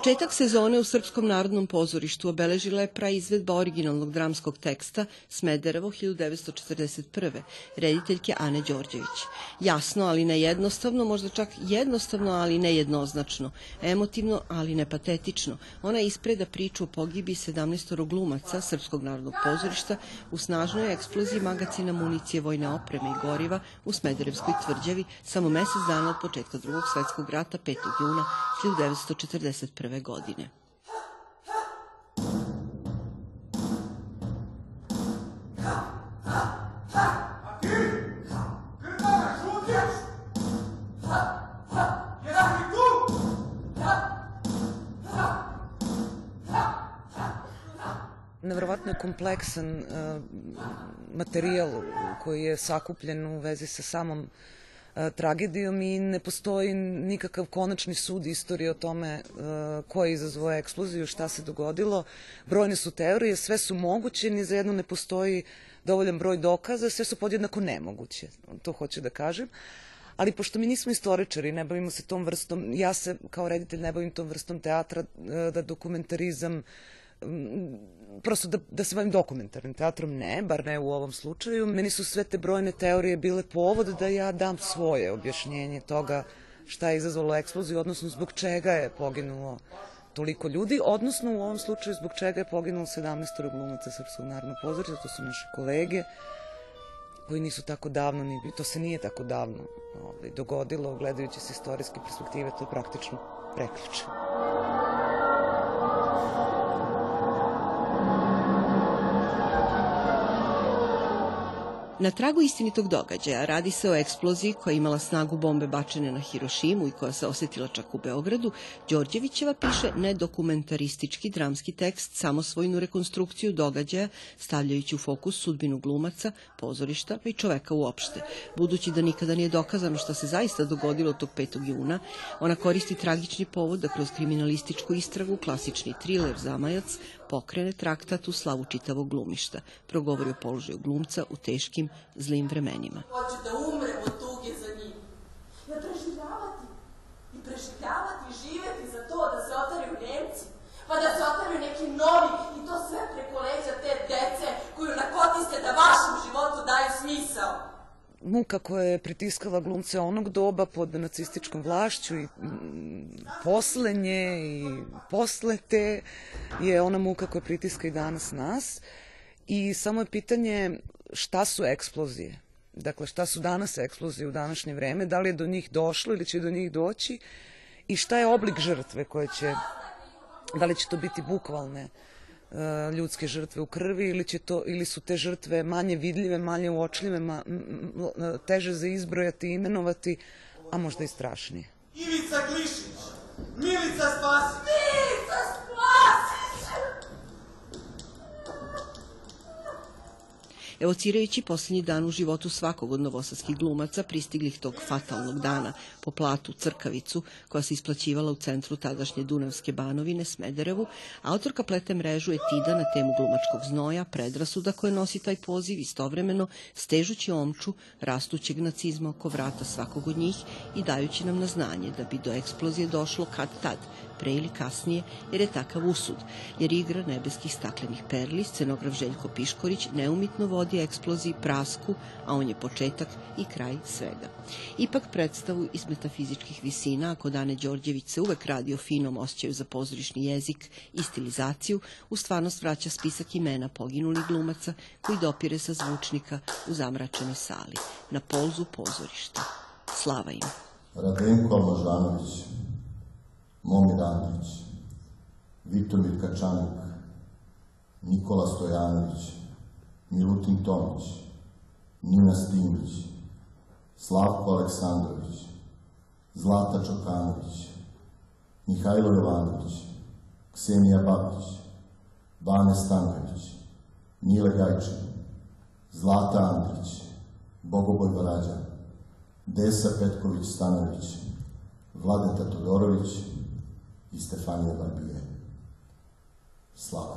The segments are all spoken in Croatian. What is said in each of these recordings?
Početak sezone u Srpskom narodnom pozorištu obeležila je praizvedba originalnog dramskog teksta Smederevo 1941. rediteljke Ane Đorđević. Jasno, ali ne jednostavno, možda čak jednostavno, ali ne jednoznačno, emotivno, ali ne patetično. Ona ispreda priču o pogibi 17 glumaca Srpskog narodnog pozorišta u snažnoj eksploziji magacina municije vojne opreme i goriva u Smederevskoj tvrđavi samo mjesec dana od početka drugog svjetskog rata 5. juna 1941 godine. Nevrovatno je kompleksan uh, materijal koji je sakupljen u vezi sa samom tragedijom i ne postoji nikakav konačni sud istorije o tome e, ko je izazvao eksploziju, šta se dogodilo. Brojne su teorije, sve su moguće, ni za jedno ne postoji dovoljan broj dokaza, sve su podjednako nemoguće, to hoću da kažem. Ali pošto mi nismo istoričari, ne bavimo se tom vrstom, ja se kao reditelj ne bavim tom vrstom teatra, e, da dokumentarizam prosto da, da se bavim dokumentarnim teatrom, ne, bar ne u ovom slučaju. Meni su sve te brojne teorije bile povod da ja dam svoje objašnjenje toga šta je izazvalo eksploziju, odnosno zbog čega je poginulo toliko ljudi, odnosno u ovom slučaju zbog čega je poginulo 17 glumaca Srpskog narodnog to su naše kolege, koji nisu tako davno, ni, to se nije tako davno ovaj, dogodilo, gledajući se istorijske perspektive, to je praktično preključe. Na tragu istinitog događaja radi se o eksploziji koja je imala snagu bombe bačene na Hirošimu i koja se osjetila čak u Beogradu, Đorđevićeva piše nedokumentaristički dramski tekst, samosvojnu rekonstrukciju događaja, stavljajući u fokus sudbinu glumaca, pozorišta pa i čoveka uopšte. Budući da nikada nije dokazano šta se zaista dogodilo tog 5. juna, ona koristi tragični povod da kroz kriminalističku istragu, klasični triler Zamajac, pokrene traktat u slavu čitavog glumišta. Progovori o položaju glumca u teškim, zlim vremenima. Hoću da umrem od tuge za njim. Ja preživljavati i preživljavati i živjeti za to da se otaraju Nemci, pa da se otaraju neki novi i to sve preko leđa te dece koju nakotiste da vašem životu daju smisao muka koja je pritiskala glumce onog doba pod nacističkom vlašću i poslenje i posle te je ona muka koja pritiska i danas nas. I samo je pitanje šta su eksplozije. Dakle, šta su danas eksplozije u današnje vreme, da li je do njih došlo ili će do njih doći i šta je oblik žrtve koje će, da li će to biti bukvalne ljudske žrtve u krvi ili, će to, ili su te žrtve manje vidljive, manje uočljive, ma, teže za izbrojati i imenovati, a možda i strašnije. Ivica Glišić! Milica Spasić! Evocirajući posljednji dan u životu svakog od novosadskih glumaca pristiglih tog fatalnog dana po platu Crkavicu, koja se isplaćivala u centru tadašnje Dunavske banovine Smederevu, autorka plete mrežu etida na temu glumačkog znoja, predrasuda koje nosi taj poziv istovremeno stežući omču rastućeg nacizma oko vrata svakog od njih i dajući nam na znanje da bi do eksplozije došlo kad tad, pre ili kasnije, jer je takav usud, jer igra nebeskih staklenih perli, scenograf Željko Piškorić neumitno vodi eksploziji prasku, a on je početak i kraj svega. Ipak predstavu iz metafizičkih visina, ako Dane Đorđević se uvek radi o finom osjećaju za pozorišni jezik i stilizaciju, u stvarnost vraća spisak imena poginulih glumaca koji dopire sa zvučnika u zamračenoj sali, na polzu pozorišta. Slava im! Radenko Moždanović, Momir Andrić, Vitomir Kačanik, Nikola Stojanović, Milutin Tomić, Nina Stimić, Slavko Aleksandrović, Zlata Čokanović, Mihajlo Jovanović, Ksenija Babić, Bane Stanković, Mile Gajčin, Zlata Andrić, Bogoboj Varađan, Desa Petković Stanović, Vladeta Todorović i Stefanija Barbije. Slava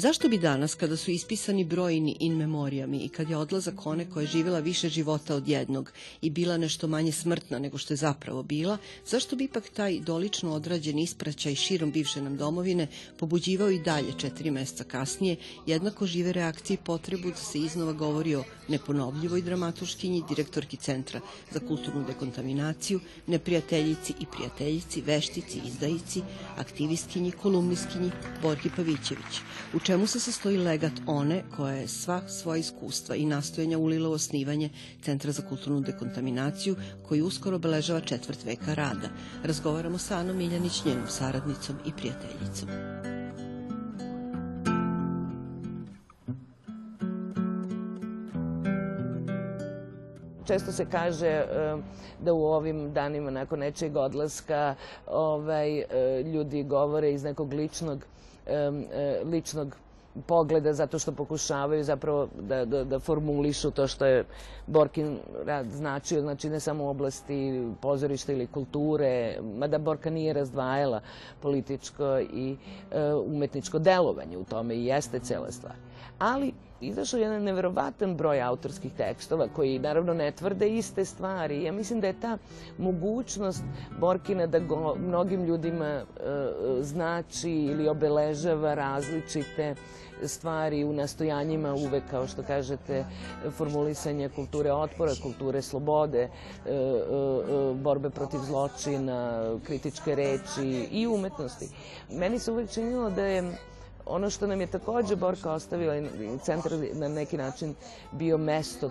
Zašto bi danas, kada su ispisani brojni in memorijami i kad je odlazak one koja je živjela više života od jednog i bila nešto manje smrtna nego što je zapravo bila, zašto bi ipak taj dolično odrađen ispraćaj širom bivše nam domovine pobuđivao i dalje četiri meseca kasnije jednako žive reakcije i potrebu da se iznova govori o neponovljivoj dramatuškinji, direktorki Centra za kulturnu dekontaminaciju, neprijateljici i prijateljici, veštici, izdajici, aktivistkinji, kolumnistkinji Borki Pavićević. U čemu se sastoji legat one koja je sva svoja iskustva i nastojanja ulila u osnivanje Centra za kulturnu dekontaminaciju koji uskoro obeležava četvrt veka rada. Razgovaramo sa Anom Miljanić, njenom saradnicom i prijateljicom. Često se kaže e, da u ovim danima nakon nečeg odlaska ovaj, e, ljudi govore iz nekog ličnog, ličnog pogleda zato što pokušavaju zapravo da, da, da formulišu to što je Borkin rad značio, znači ne samo u oblasti pozorišta ili kulture, mada Borka nije razdvajala političko i e, umetničko delovanje u tome i jeste cela stvar. Ali izašao je jedan neverovatan broj autorskih tekstova koji naravno ne tvrde iste stvari. Ja mislim da je ta mogućnost Borkina da go mnogim ljudima e, znači ili obeležava različite stvari u nastojanjima uvek, kao što kažete, formulisanje kulture otpora, kulture slobode, e, e, e, borbe protiv zločina, kritičke reči i umetnosti. Meni se uvek činilo da je ono što nam je takođe Borka ostavila i centar na neki način bio mesto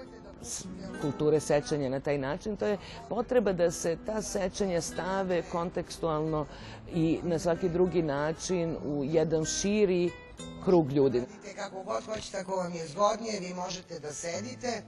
kulture sećanja na taj način, to je potreba da se ta sećanja stave kontekstualno i na svaki drugi način u jedan širi krug ljudi. Kako god hoćete, ako vam je zgodnije, vi možete da sedite. E,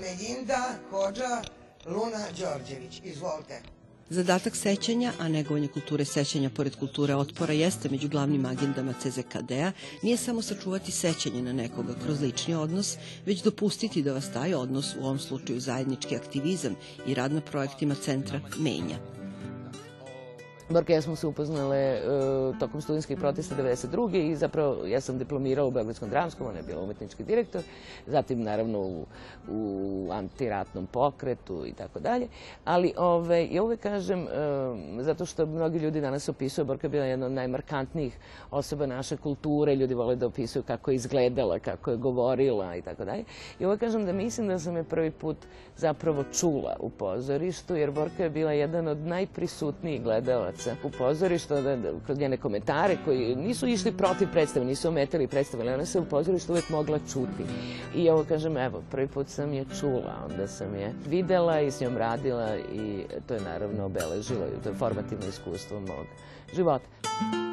Melinda, Hođa, Luna Đorđević. Izvolite. Zadatak sećanja, a negovanje kulture sećanja pored kulture otpora jeste među glavnim agendama CZKD-a, nije samo sačuvati sećanje na nekoga kroz lični odnos, već dopustiti da vas taj odnos, u ovom slučaju zajednički aktivizam i rad na projektima centra, menja. Borka ja smo se upoznale uh, tokom studijskih protesta 92. i zapravo ja sam diplomirala u Beogradskom dramskom, ona je bila umetnički direktor, zatim naravno u, u antiratnom pokretu i tako dalje. Ali ove, ja uvek kažem, uh, zato što mnogi ljudi danas opisuju, Borka je bila jedna od najmarkantnijih osoba naše kulture, ljudi vole da opisuju kako je izgledala, kako je govorila i tako dalje. I uvek kažem da mislim da sam je prvi put zapravo čula u pozorištu, jer Borka je bila jedan od najprisutnijih gledalaca u pozorištu, da, kroz njene komentare koji nisu išli protiv predstave, nisu ometali predstave, ali ona se u pozorištu uvek mogla čuti. I ovo kažem, evo, prvi put sam je čula, onda sam je videla i s njom radila i to je naravno obeležilo, to je formativno iskustvo mog života.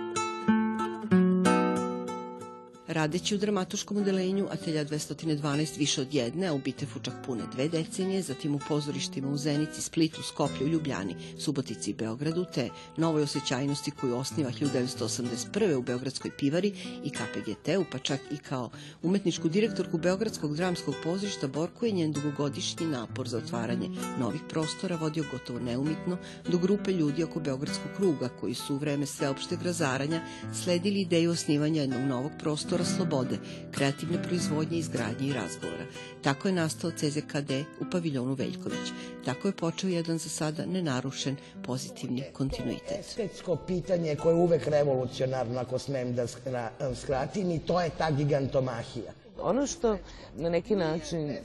Radeći u dramatuškom odelenju Atelja 212 više od jedne, a u Bitefu čak pune dve decenije, zatim u pozorištima u Zenici, Splitu, Skoplju, Ljubljani, Subotici i Beogradu, te novoj osjećajnosti koju osniva 1981. u Beogradskoj pivari i KPGT-u, pa čak i kao umetničku direktorku Beogradskog dramskog pozorišta Borko je njen dugogodišnji napor za otvaranje novih prostora vodio gotovo neumitno do grupe ljudi oko Beogradskog kruga koji su u vreme sveopšteg razaranja sledili ideju osnivanja jednog novog prostora slobode, kreativne proizvodnje, izgradnje i razgovora. Tako je nastao CZKD u paviljonu Veljković. Tako je počeo jedan za sada nenarušen pozitivni kontinuitet. Estetsko pitanje koje je uvek revolucionarno, ako smem da skratim, i to je ta gigantomahija. Ono što na neki način e,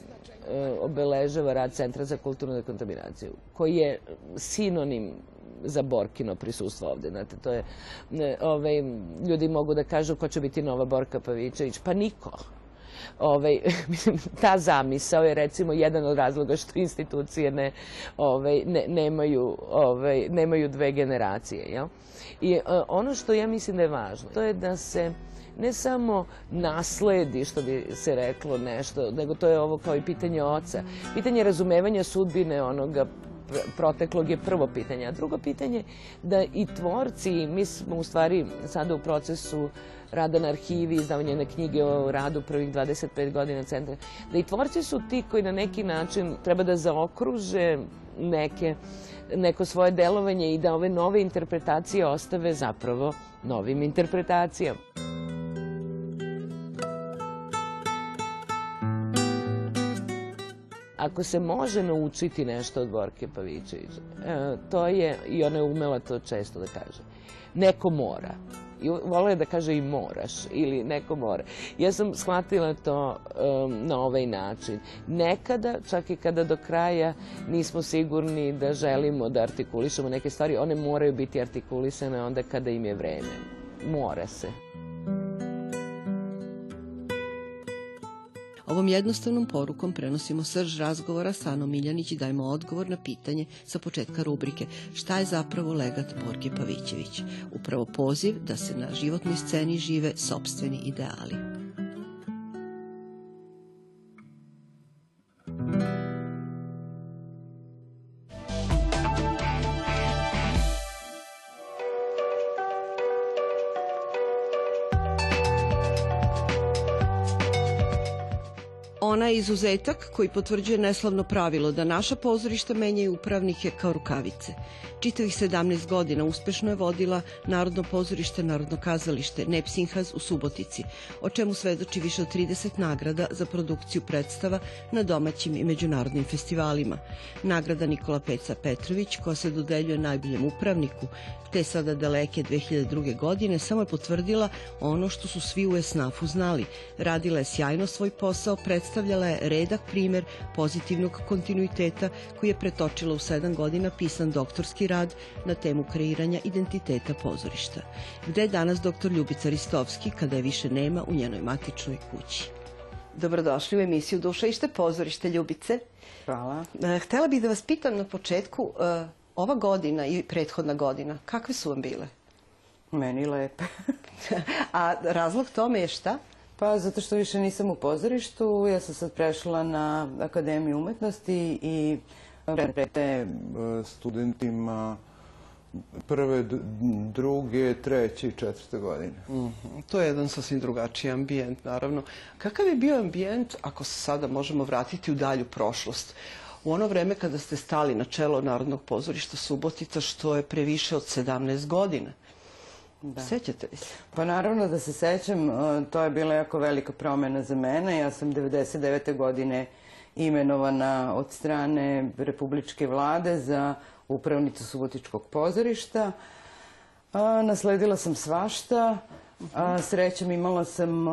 obeležava rad Centra za kulturnu dekontaminaciju, koji je sinonim za Borkino prisustvo ovde. Znate, to je, ovaj, ljudi mogu da kažu ko će biti nova Borka Pavićević. Pa niko. Ovaj, mislim, ta zamisao je recimo jedan od razloga što institucije ne, ovaj, ne, nemaju, ovaj, nemaju dve generacije. Jel? I uh, ono što ja mislim da je važno, to je da se ne samo nasledi, što bi se reklo nešto, nego to je ovo kao i pitanje oca. Pitanje razumevanja sudbine onoga proteklog je prvo pitanje. A drugo pitanje da i tvorci, mi smo u stvari sada u procesu rada na arhivi, izdavanje na knjige o radu prvih 25 godina centra, da i tvorci su ti koji na neki način treba da zaokruže neke, neko svoje delovanje i da ove nove interpretacije ostave zapravo novim interpretacijama. Ako se može naučiti nešto od Borke Pavićević, e, to je, i ona je umela to često da kaže, neko mora. I je da kaže i moraš, ili neko mora. Ja sam shvatila to um, na ovaj način. Nekada, čak i kada do kraja nismo sigurni da želimo da artikulišemo neke stvari, one moraju biti artikulisane onda kada im je vreme. Mora se. Ovom jednostavnom porukom prenosimo srž razgovora sa Anom Miljanić i dajemo odgovor na pitanje sa početka rubrike šta je zapravo legat Borke Pavićević. Upravo poziv da se na životnoj sceni žive sobstveni ideali. Izuzetak koji potvrđuje neslavno pravilo da naša pozorišta menjaju upravnike kao rukavice. Čitavih 17 godina uspešno je vodila Narodno pozorište, Narodno kazalište, Nepsinhaz u Subotici, o čemu svedoči više od 30 nagrada za produkciju predstava na domaćim i međunarodnim festivalima. Nagrada Nikola Peca Petrović, koja se dodeljuje najboljem upravniku, te sada daleke 2002. godine, samo je potvrdila ono što su svi u Esnafu znali. Radila je sjajno svoj posao, predstavljala je redak primer pozitivnog kontinuiteta koji je pretočila u sedam godina pisan doktorski rad na temu kreiranja identiteta pozorišta. Gde je danas doktor Ljubica Ristovski kada je više nema u njenoj matičnoj kući? Dobrodošli u emisiju Duša ište pozorište Ljubice. Hvala. E, Htela bih da vas pitam na početku, e, ova godina i prethodna godina, kakve su vam bile? Meni lepe. A razlog tome je šta? Pa zato što više nisam u pozorištu, ja sam sad prešla na Akademiju umetnosti i prete e, studentima prve, druge, treće i četvrte godine. To je jedan sasvim drugačiji ambijent, naravno. Kakav je bio ambijent, ako se sada možemo vratiti u dalju prošlost? U ono vreme kada ste stali na čelo Narodnog pozorišta Subotica, što je previše od 17 godina. Da. Sećate li se? Pa naravno da se sećam, e, to je bila jako velika promena za mene. Ja sam 99. godine imenovana od strane Republičke vlade za upravnicu Subotičkog pozorišta. A, nasledila sam svašta. A, srećom imala sam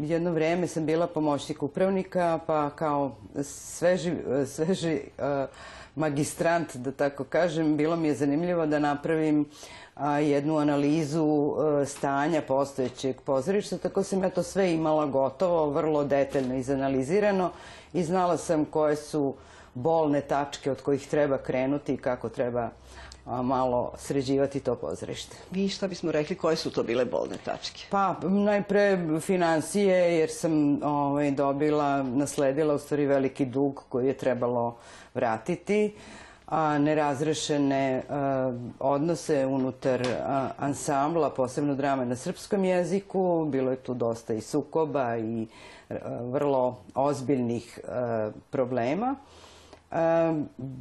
jedno vreme sam bila pomoćnik upravnika, pa kao sveži, sveži a, magistrant, da tako kažem, bilo mi je zanimljivo da napravim jednu analizu a, stanja postojećeg pozorišta, tako sam ja to sve imala gotovo, vrlo detaljno izanalizirano i znala sam koje su bolne tačke od kojih treba krenuti i kako treba malo sređivati to pozorište. Vi šta bismo rekli, koje su to bile bolne tačke? Pa, najpre financije, jer sam ovaj, dobila, nasledila u stvari veliki dug koji je trebalo vratiti, a nerazrešene a, odnose unutar a, ansambla, posebno drame na srpskom jeziku, bilo je tu dosta i sukoba i a, vrlo ozbiljnih problema.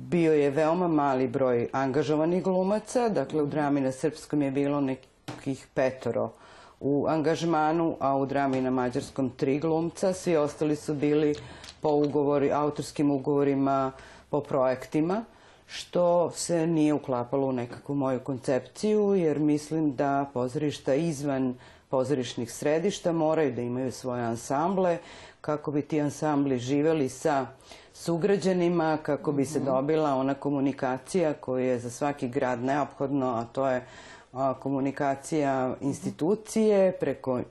Bio je veoma mali broj angažovanih glumaca, dakle u drami na srpskom je bilo nekih petoro u angažmanu, a u drami na mađarskom tri glumca. Svi ostali su bili po ugovori, autorskim ugovorima, po projektima, što se nije uklapalo u nekakvu moju koncepciju, jer mislim da pozorišta izvan pozorišnih središta moraju da imaju svoje ansamble, kako bi ti ansambli živeli sa sugrađanima kako bi se dobila ona komunikacija koja je za svaki grad neophodno, a to je komunikacija institucije preko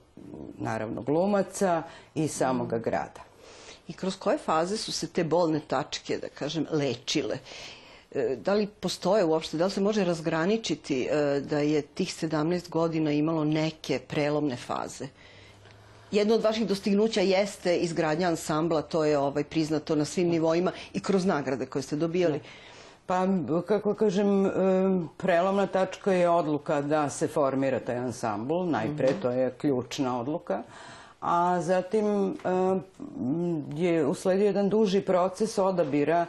naravno glumaca i samoga grada. I kroz koje faze su se te bolne tačke, da kažem, lečile? E, Da li postoje uopšte, da li se može razgraničiti e, da je tih 17 godina imalo neke prelomne faze? Jedno od vaših dostignuća jeste izgradnja ansambla, to je ovaj, priznato na svim nivoima i kroz nagrade koje ste dobijali. Pa, kako kažem, em, prelomna tačka je odluka da se formira taj ansambl. Najpre, to je ključna odluka. A zatim em, je usledio jedan duži proces odabira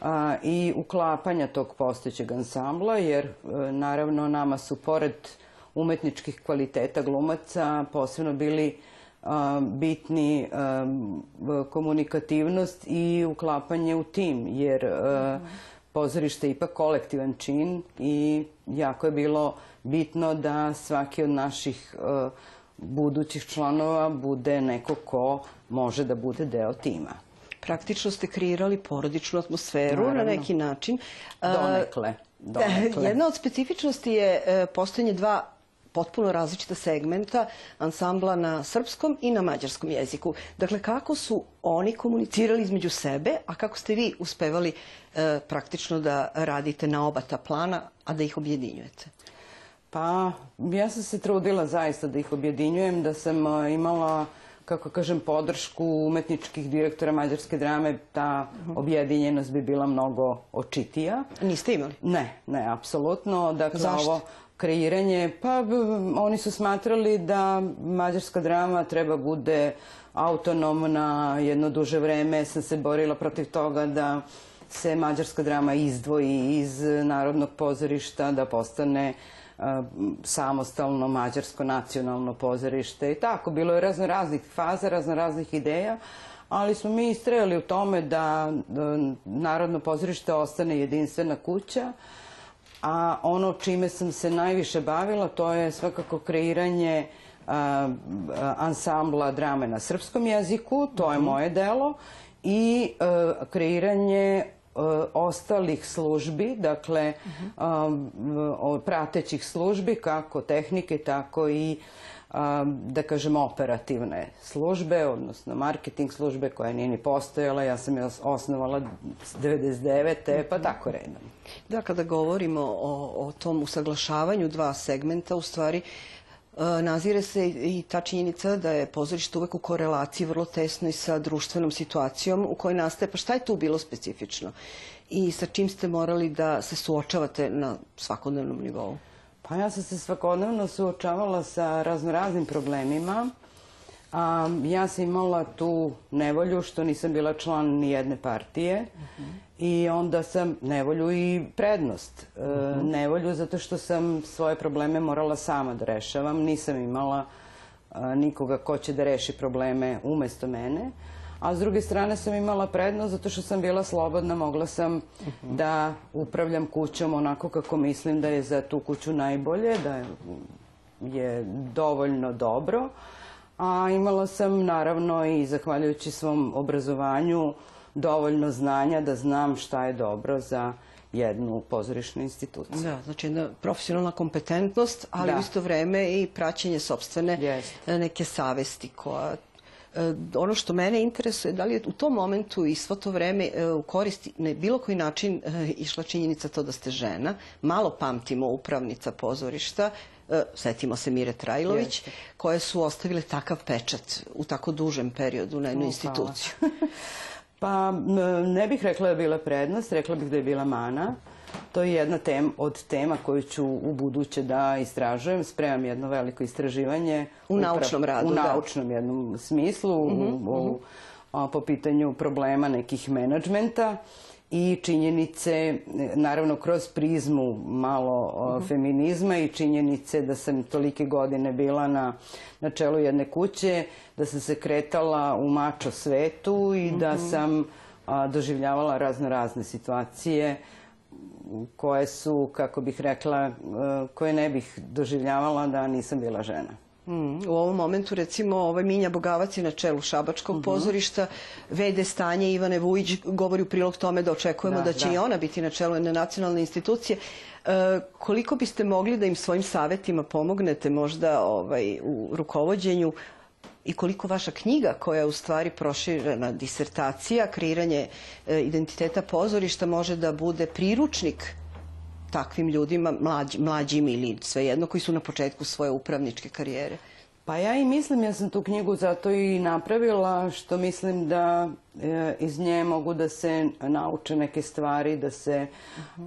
a, i uklapanja tog postojećeg ansambla, jer e, naravno nama su pored umetničkih kvaliteta glumaca posebno bili bitni a, komunikativnost i uklapanje u tim, jer a, pozorište je ipak kolektivan čin i jako je bilo bitno da svaki od naših a, budućih članova bude neko ko može da bude deo tima. Praktično ste kreirali porodičnu atmosferu Naravno. na neki način. Donekle. donekle. Jedna od specifičnosti je postojanje dva potpuno različita segmenta ansambla na srpskom i na mađarskom jeziku. Dakle, kako su oni komunicirali između sebe, a kako ste vi uspevali e, praktično da radite na oba ta plana, a da ih objedinjujete? Pa, ja sam se trudila zaista da ih objedinjujem, da sam a, imala, kako kažem, podršku umetničkih direktora mađarske drame, ta objedinjenost bi bila mnogo očitija. Niste imali? Ne, ne, apsolutno. Dakle, Zašto? ovo kreiranje, pa oni su smatrali da mađarska drama treba bude autonomna jedno duže vreme. Sam se borila protiv toga da se mađarska drama izdvoji iz Narodnog pozorišta, da postane a, samostalno mađarsko nacionalno pozorište i tako. Bilo je razno raznih faza, razno raznih ideja, ali smo mi istrajali u tome da, da Narodno pozorište ostane jedinstvena kuća, a ono čime sam se najviše bavila to je svakako kreiranje a, ansambla drame na srpskom jeziku, to je moje delo, i a, kreiranje a, ostalih službi, dakle o- pratećih službi, kako tehnike, tako i da kažem operativne službe, odnosno marketing službe koja nije ni postojala, ja sam je os- osnovala 99. pa tako redom. Da, kada govorimo o, o tom usaglašavanju dva segmenta, u stvari e, nazire se i ta činjenica da je pozorište uvek u korelaciji vrlo tesnoj sa društvenom situacijom u kojoj nastaje. Pa šta je tu bilo specifično? I sa čim ste morali da se suočavate na svakodnevnom nivou? Pa ja sam se svakodnevno suočavala sa raznoraznim problemima. A, ja sam imala tu nevolju što nisam bila član ni jedne partije i onda sam nevolju i prednost. E, nevolju zato što sam svoje probleme morala sama da rešavam. Nisam imala a, nikoga ko će da reši probleme umesto mene. A s druge strane sam imala prednost zato što sam bila slobodna, mogla sam da upravljam kućom onako kako mislim da je za tu kuću najbolje, da je dovoljno dobro. A imala sam naravno i zahvaljujući svom obrazovanju dovoljno znanja da znam šta je dobro za jednu pozorišnu instituciju. Da, znači jedna profesionalna kompetentnost, ali Da. u isto vreme i praćenje sobstvene neke savesti koja ono što mene interesuje, da li je u tom momentu i svo to vreme e, u koristi na bilo koji način e, išla činjenica to da ste žena, malo pamtimo upravnica pozorišta, e, setimo se Mire Trajlović, Jeste. koje su ostavile takav pečat u tako dužem periodu na jednu instituciju. Pa ne bih rekla da je bila prednost, rekla bih da je bila mana. To je jedna tem, od tema koju ću u buduće da istražujem. Spremam jedno veliko istraživanje. U naučnom radu, U da. naučnom jednom smislu, u- u- a, po pitanju problema nekih menadžmenta i činjenice, naravno kroz prizmu malo o, feminizma i činjenice da sam tolike godine bila na, na čelu jedne kuće, da sam se kretala u mačo svetu i da sam a, doživljavala razno razne situacije koje su, kako bih rekla, e, koje ne bih doživljavala da nisam bila žena. Mm, u ovom momentu recimo ovaj Minja Bogavac je na čelu Šabačkog pozorišta, vede stanje Ivane Vujić govori u prilog tome da očekujemo da, Da, će da. i ona biti na čelu jedne nacionalne institucije. E, koliko biste mogli da im svojim savetima pomognete možda ovaj, u rukovođenju i koliko vaša knjiga koja je u stvari proširena disertacija, kreiranje e, identiteta pozorišta može da bude priručnik takvim ljudima, mlađ, mlađim ili svejedno, koji su na početku svoje upravničke karijere? Pa ja i mislim, ja sam tu knjigu zato i napravila, što mislim da e, iz nje mogu da se nauče neke stvari, da se,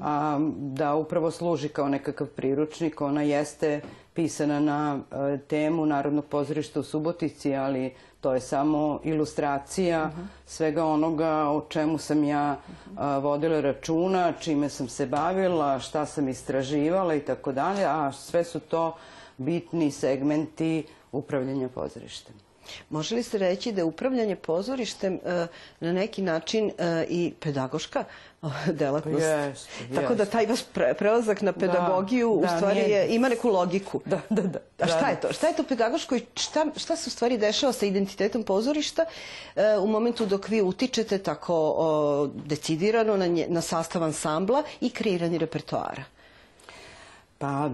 a, da upravo služi kao nekakav priručnik. Ona jeste pisana na e, temu Narodnog pozorišta u Subotici, ali to je samo ilustracija svega onoga o čemu sam ja a, vodila računa, čime sam se bavila, šta sam istraživala i tako dalje, a sve su to bitni segmenti upravljanja pozorištem. Može li se reći da je upravljanje pozorištem e, na neki način e, i pedagoška delatnost? Tako da taj vaš pre- prelazak na pedagogiju u da, stvari nije- je, ima neku logiku. Da, da, da. A šta je to? Šta je to pedagoško i šta, šta se u stvari dešava sa identitetom pozorišta e, u momentu dok vi utičete tako decidirano na, nje, na sastav ansambla i kreiranje repertoara? Pa,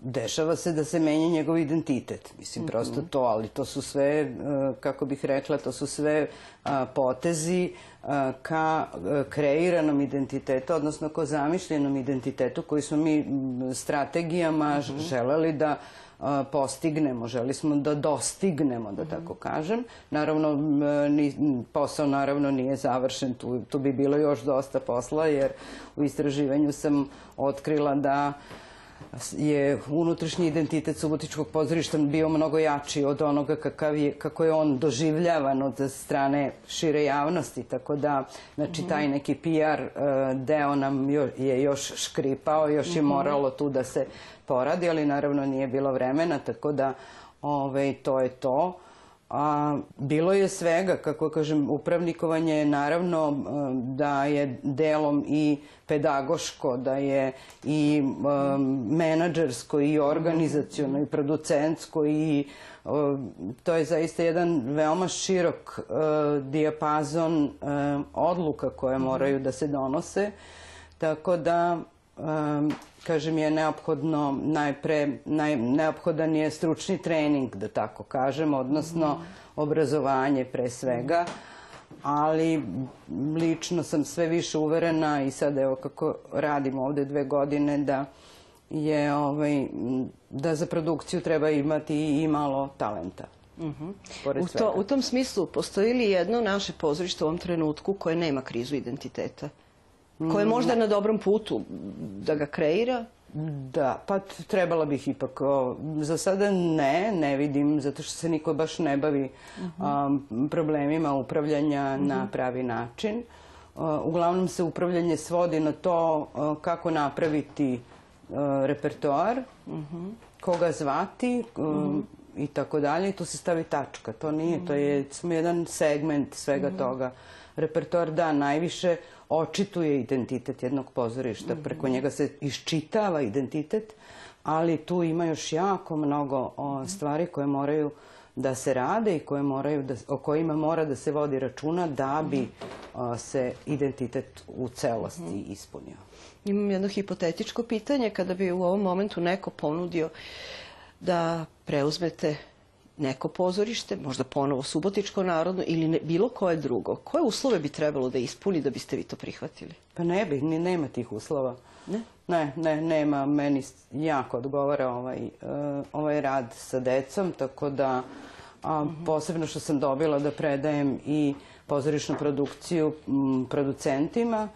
dešava se da se menja njegov identitet. Mislim, prosto to, ali to su sve, e, kako bih rekla, to su sve a, potezi a, ka e, kreiranom identitetu, odnosno ko zamišljenom identitetu koji smo mi strategijama ž- želeli da postignemo, želi smo da dostignemo, da tako kažem. Naravno, posao naravno nije završen, tu, tu bi bilo još dosta posla, jer u istraživanju sam otkrila da je unutrašnji identitet Subotičkog pozorišta bio mnogo jači od onoga kakav je, kako je on doživljavan od strane šire javnosti. Tako da, znači, taj neki PR e, deo nam je još škripao, još je moralo tu da se poradi, ali naravno nije bilo vremena, tako da ovaj, to je to. A, bilo je svega, kako kažem, upravnikovanje je naravno e, da je delom i pedagoško, da je i e, menadžersko i organizaciono i producentsko i e, to je zaista jedan veoma širok dijapazon odluka koje moraju da se donose. Tako da kažem, je neophodno najpre, naj, neophodan je stručni trening, da tako kažem, odnosno obrazovanje pre svega, ali lično sam sve više uverena i sad evo kako radim ovde dve godine da je ovaj, da za produkciju treba imati i malo talenta. Pored U, to, u tom smislu, postoji li jedno naše pozorište u ovom trenutku koje nema krizu identiteta? Koje je možda na dobrom putu da ga kreira? Da, pa trebala bih ipak. o, za sada ne, ne vidim, zato što se niko baš ne bavi um, problemima upravljanja na pravi način. Uh, uglavnom se upravljanje svodi na to uh, kako napraviti uh, repertoar, koga zvati i tako dalje. I tu se stavi tačka. To nije, to je samo jedan segment svega toga. Repertoar da najviše očituje identitet jednog pozorišta. Preko njega se iščitava identitet, ali tu ima još jako mnogo o, stvari koje moraju da se rade i koje moraju da, o kojima mora da se vodi računa da bi o, se identitet u celosti ispunio. Imam jedno hipotetičko pitanje. Kada bi u ovom momentu neko ponudio da preuzmete neko pozorište, možda ponovo Subotičko narodno ili ne, bilo koje drugo, koje uslove bi trebalo da ispuni da biste vi to prihvatili? Pa ne bi, ni nema tih uslova. Ne? Ne, ne, nema. Meni jako odgovara ovaj, e, ovaj rad sa decom, tako da a, posebno što sam dobila da predajem i pozorišnu produkciju m, producentima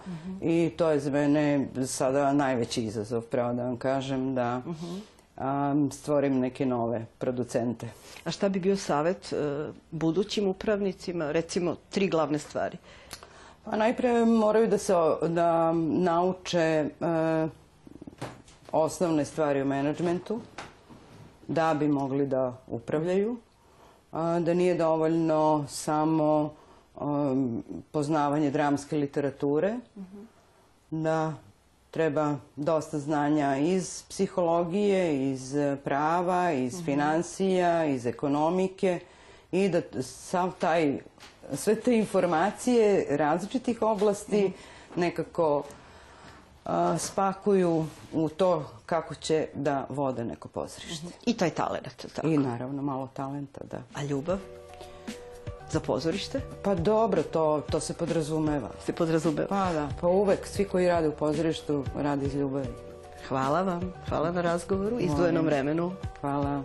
i to je za mene sada najveći izazov, pravo da vam kažem, da a, stvorim neke nove producente. A šta bi bio savet e, budućim upravnicima? Recimo, tri glavne stvari. Pa najpre moraju da se da nauče e, osnovne stvari o menadžmentu da bi mogli da upravljaju. Da nije dovoljno samo poznavanje dramske literature, da treba dosta znanja iz psihologije, iz prava, iz financija, iz ekonomike i da sav taj, sve te informacije različitih oblasti nekako a, spakuju u to kako će da vode neko pozorište. I taj talent. Tako. I naravno malo talenta, da. A ljubav? Za pozorište? Pa dobro, to, to se podrazumeva. Se podrazumeva. Pa da, pa uvek svi koji rade u pozorištu rade iz ljubavi. Hvala vam. Hvala na razgovoru, izdvojenom vremenu. Hvala.